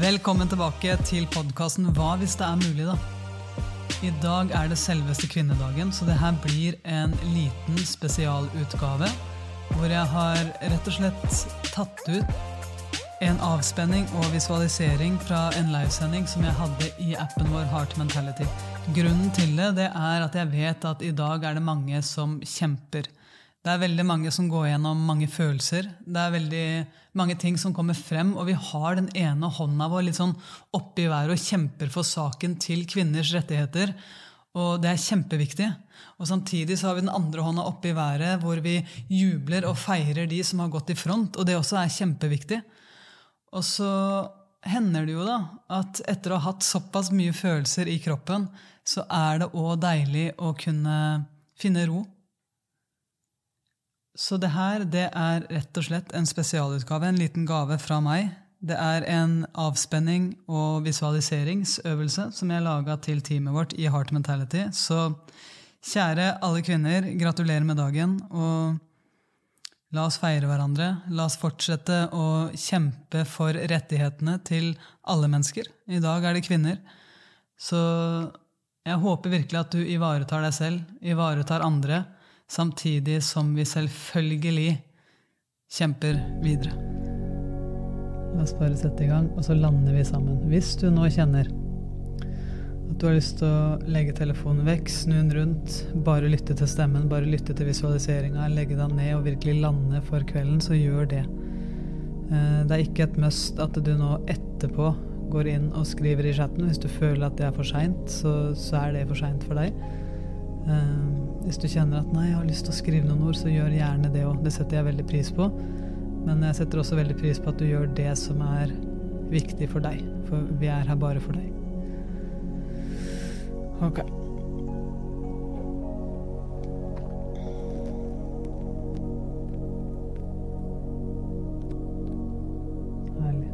Velkommen tilbake til podkasten Hva hvis det er mulig, da? I dag er det selveste kvinnedagen, så det her blir en liten spesialutgave. Hvor jeg har rett og slett tatt ut en avspenning og visualisering fra en livesending som jeg hadde i appen vår Heart Mentality. Grunnen til det, det er at jeg vet at i dag er det mange som kjemper. Det er veldig mange som går gjennom mange følelser. Det er veldig mange ting som kommer frem, og vi har den ene hånda vår litt sånn oppi været og kjemper for saken til kvinners rettigheter. Og det er kjempeviktig. Og samtidig så har vi den andre hånda oppe i været, hvor vi jubler og feirer de som har gått i front, og det også er kjempeviktig. Og så hender det jo da at etter å ha hatt såpass mye følelser i kroppen, så er det òg deilig å kunne finne ro så det her det er rett og slett en spesialutgave, en liten gave fra meg. Det er en avspenning og visualiseringsøvelse som jeg laga til teamet vårt i Heart Mentality. Så kjære alle kvinner, gratulerer med dagen. Og la oss feire hverandre. La oss fortsette å kjempe for rettighetene til alle mennesker. I dag er det kvinner. Så jeg håper virkelig at du ivaretar deg selv, ivaretar andre samtidig som vi selvfølgelig kjemper videre. La oss bare sette i gang, og så lander vi sammen. Hvis du nå kjenner at du har lyst til å legge telefonen vekk, snu den rundt, bare lytte til stemmen, bare lytte til visualiseringa, legge deg ned og virkelig lande for kvelden, så gjør det. Eh, det er ikke et must at du nå etterpå går inn og skriver i chatten. Hvis du føler at det er for seint, så, så er det for seint for deg. Hvis du kjenner at 'nei, jeg har lyst til å skrive noen ord', så gjør gjerne det òg. Det setter jeg veldig pris på. Men jeg setter også veldig pris på at du gjør det som er viktig for deg. For vi er her bare for deg. Ok. Herlig.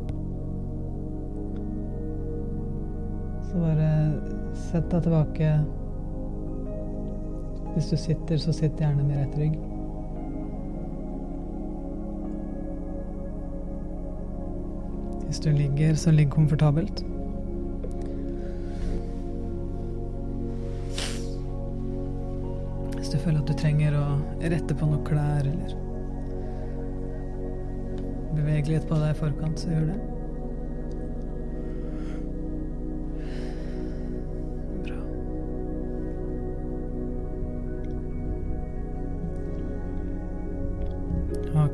Så bare sett deg tilbake hvis du sitter, så sitt gjerne med rett rygg. Hvis du ligger, så ligg komfortabelt. Hvis du føler at du trenger å rette på noen klær eller bevegelighet på deg i forkant, så gjør det.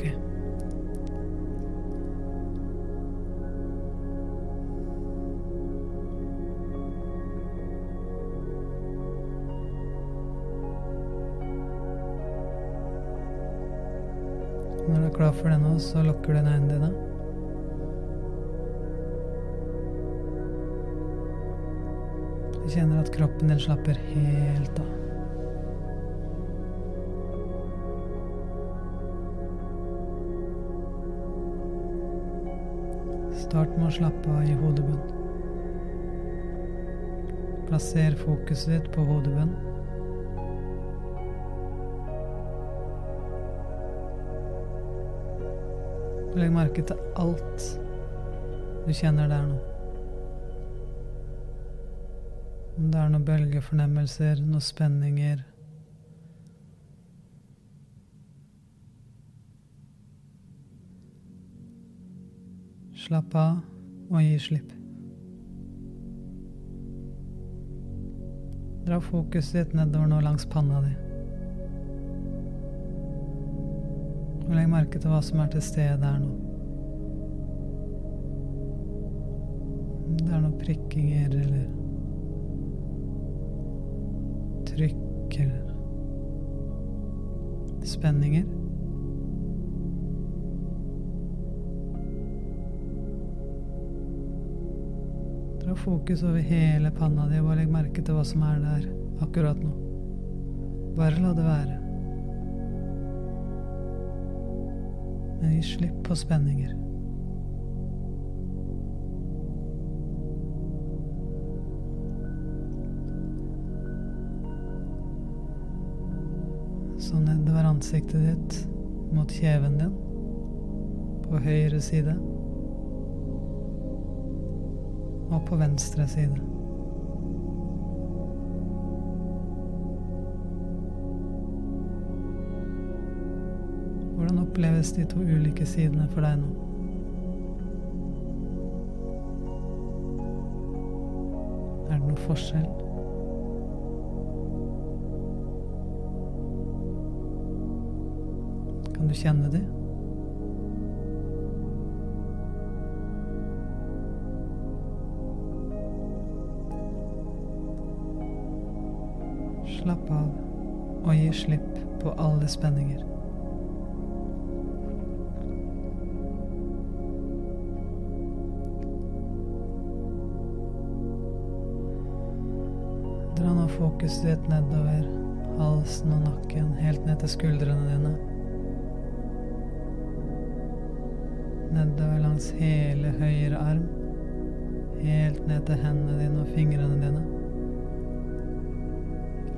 Ok. Når du er klar for det nå, så lukker du øynene dine. Du kjenner at kroppen din slapper helt av. Start med å slappe av i hodebunnen. Plasser fokuset ditt på hodebunnen. Legg merke til alt du kjenner der nå. Om det er noen bølgefornemmelser, noen spenninger Slapp av og gi slipp. Dra fokuset ditt nedover nå langs panna di. Og legg merke til hva som er til stede der nå. Det er noen prikkinger eller trykk eller spenninger. Dra fokus over hele panna di og bare legg merke til hva som er der akkurat nå. Bare la det være. Men gi slipp på spenninger. Så nedover ansiktet ditt mot kjeven din på høyre side. Og på venstre side. Hvordan oppleves de to ulike sidene for deg nå? Er det noe forskjell? Kan du kjenne de? Slapp av og gi slipp på alle spenninger. Dra nå fokuset ditt nedover halsen og nakken, helt ned til skuldrene dine. Nedover langs hele høyre arm, helt ned til hendene dine og fingrene dine.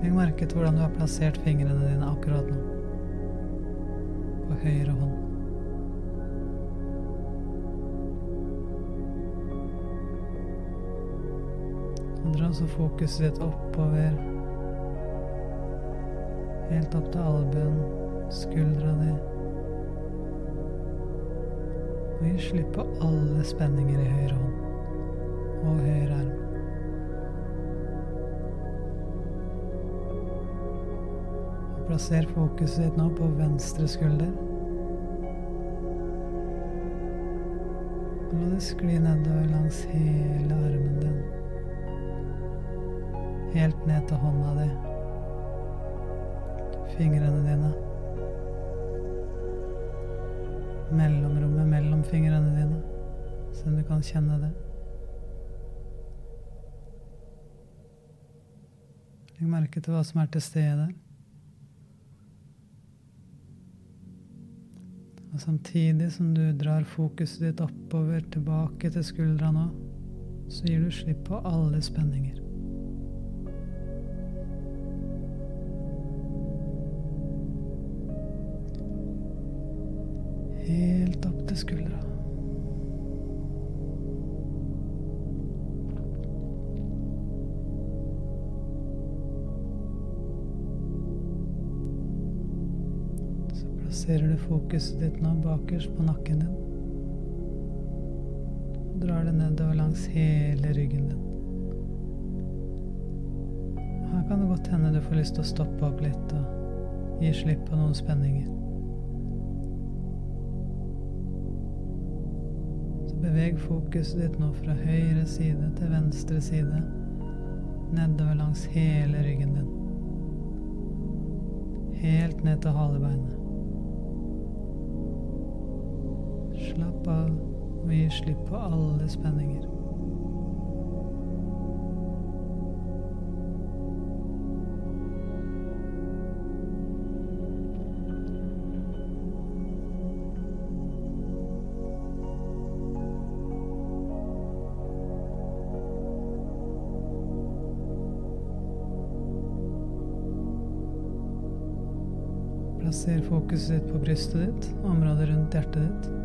Legg merke til hvordan du har plassert fingrene dine akkurat nå. På høyre hånd. Og dra så fokuset ditt oppover. Helt opp til albuen, skuldra di. Og gi slipp på alle spenninger i høyre hånd og høyre arm. Plasser fokuset ditt nå på venstre skulder. Og la det skli nedover langs hele armen din. Helt ned til hånda di. Fingrene dine. Mellomrommet mellom fingrene dine, så du kan kjenne det. Legg merke til hva som er til stede Og samtidig som du drar fokuset ditt oppover, tilbake til skuldra nå, så gir du slipp på alle spenninger. Helt opp til skuldra. Plasserer du fokuset ditt nå bakerst på nakken din. Og drar det nedover langs hele ryggen din. Her kan det godt hende du får lyst til å stoppe opp litt og gi slipp på noen spenninger. Så beveg fokuset ditt nå fra høyre side til venstre side, nedover langs hele ryggen din. Helt ned til halebeinet. Slapp av og gi slipp på alle spenninger. Plasser fokuset ditt på brystet ditt, området rundt hjertet ditt.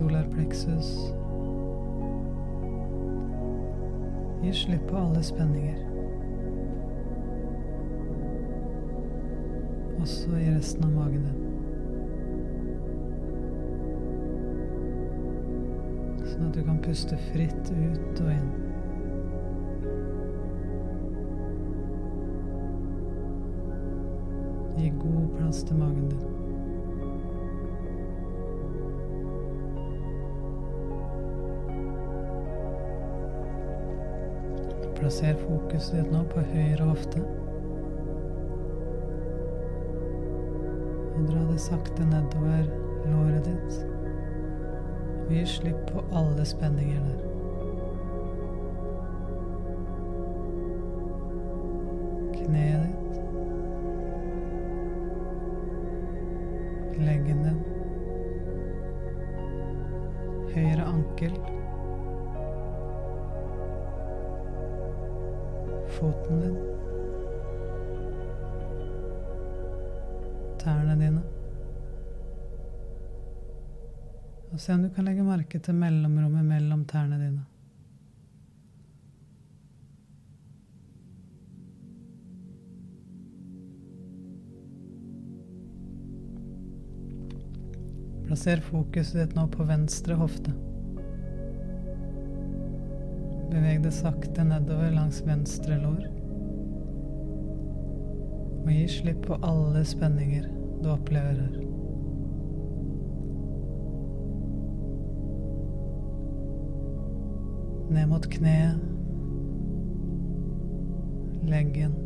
Solar plexus. Gi slipp på alle spenninger. Også i resten av magen din. Sånn at du kan puste fritt ut og inn. Gi god plass til magen din. Plasser fokuset ditt nå på høyre hofte. Og dra det sakte nedover låret ditt. Og gi slipp på alle spenninger der. Kneet ditt. Leggen din. Høyre ankel. Foten din. Tærne dine. Og se om du kan legge merke til mellomrommet mellom tærne dine. Plasser fokuset ditt nå på venstre hofte. Beveg det sakte nedover langs venstre lår. Og gi slipp på alle spenninger du opplever her. Ned mot kneet, leggen,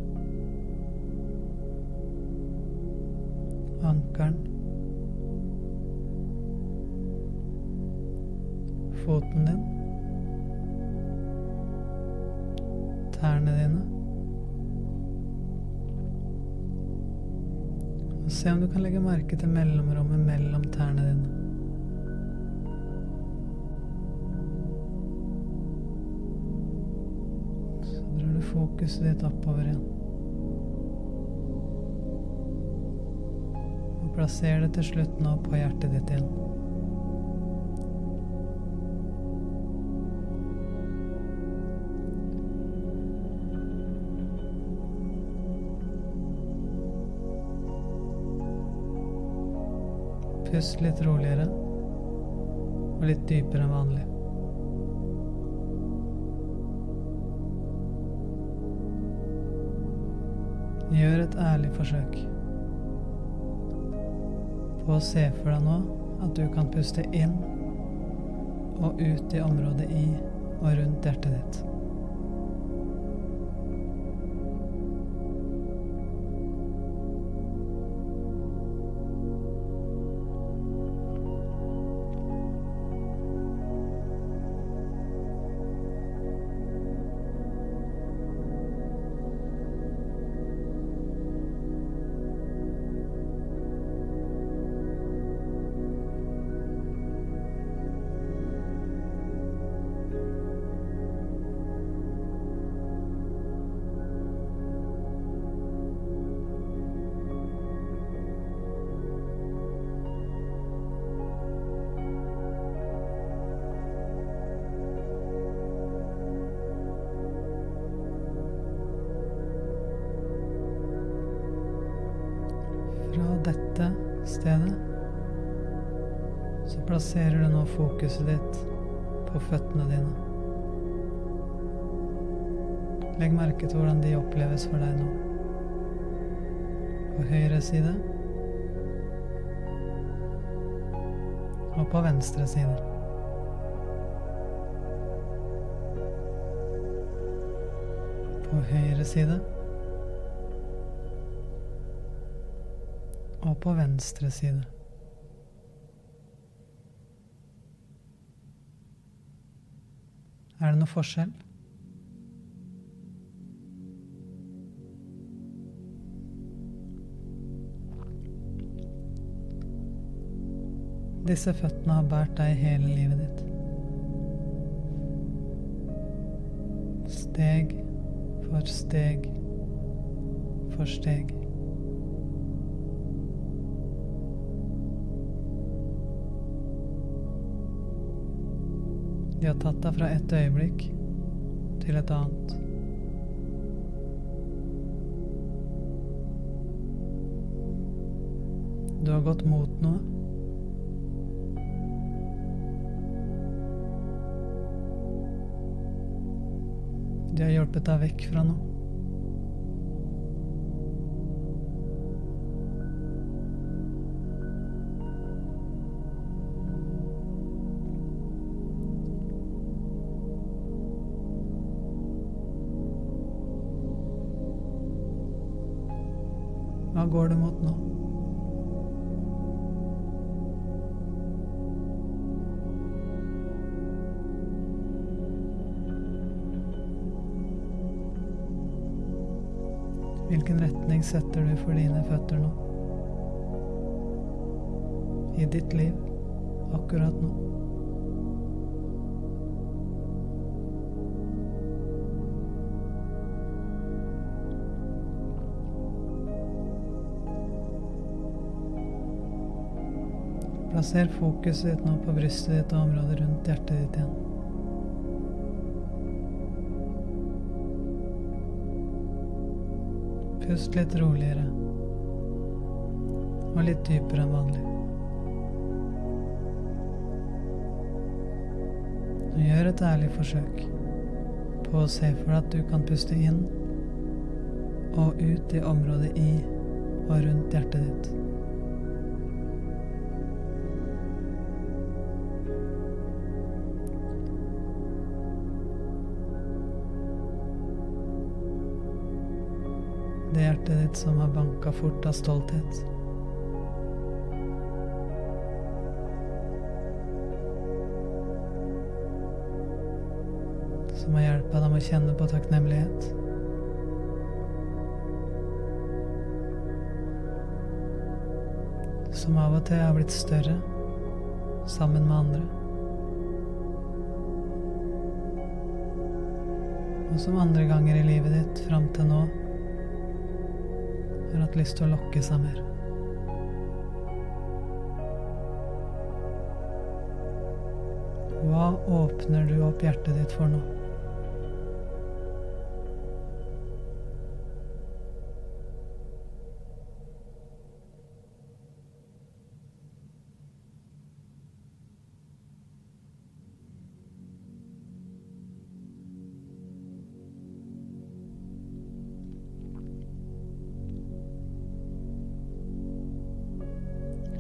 ankelen. foten din, tærne dine. Og se om du kan legge merke til mellomrommet mellom tærne dine. Så drar du fokuset ditt oppover igjen. Og plasser det til slutt nå på hjertet ditt igjen. Pust litt roligere og litt dypere enn vanlig. Gjør et ærlig forsøk på å se for deg nå at du kan puste inn og ut i området i og rundt hjertet ditt. Dette stedet så plasserer du nå fokuset ditt på føttene dine. Legg merke til hvordan de oppleves for deg nå. På høyre side og på venstre side. På høyre side og på venstre side. Er det noe forskjell? Disse føttene har båret deg hele livet ditt. Steg for steg for steg. De har tatt deg fra et øyeblikk til et annet. Du har gått mot noe. De har hjulpet deg vekk fra noe. Hva går det mot nå? Hvilken retning setter du for dine føtter nå? I ditt liv akkurat nå? Plasser fokuset ditt nå på brystet ditt og området rundt hjertet ditt igjen. Pust litt roligere og litt dypere enn vanlig. Og gjør et ærlig forsøk på å se for deg at du kan puste inn og ut i området i og rundt hjertet ditt. Det hjertet ditt som har banka fort av stolthet. Som har hjulpet dem å kjenne på takknemlighet. Som av og til har blitt større sammen med andre. Og som andre ganger i livet ditt fram til nå har hatt lyst til å lokke seg mer. Hva åpner du opp hjertet ditt for nå?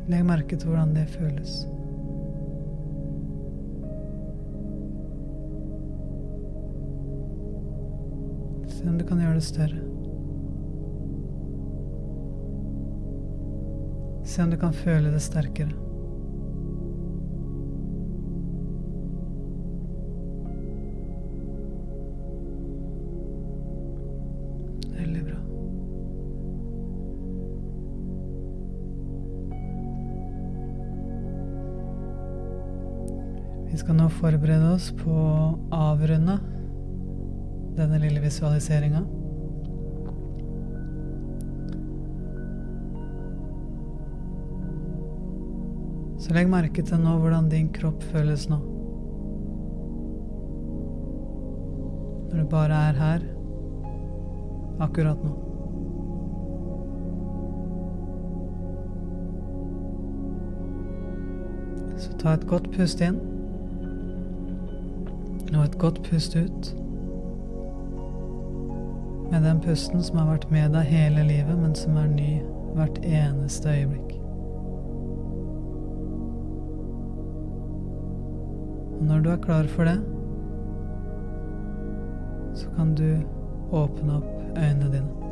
Legg merke til hvordan det føles. Se om du kan gjøre det større. Se om du kan føle det sterkere. Skal nå forberede oss på å avrunde denne lille visualiseringa. Så legg merke til nå hvordan din kropp føles nå. Når du bare er her akkurat nå. Så ta et godt pust inn og et godt pust ut. Med den pusten som har vært med deg hele livet, men som er ny hvert eneste øyeblikk. Og når du er klar for det, så kan du åpne opp øynene dine.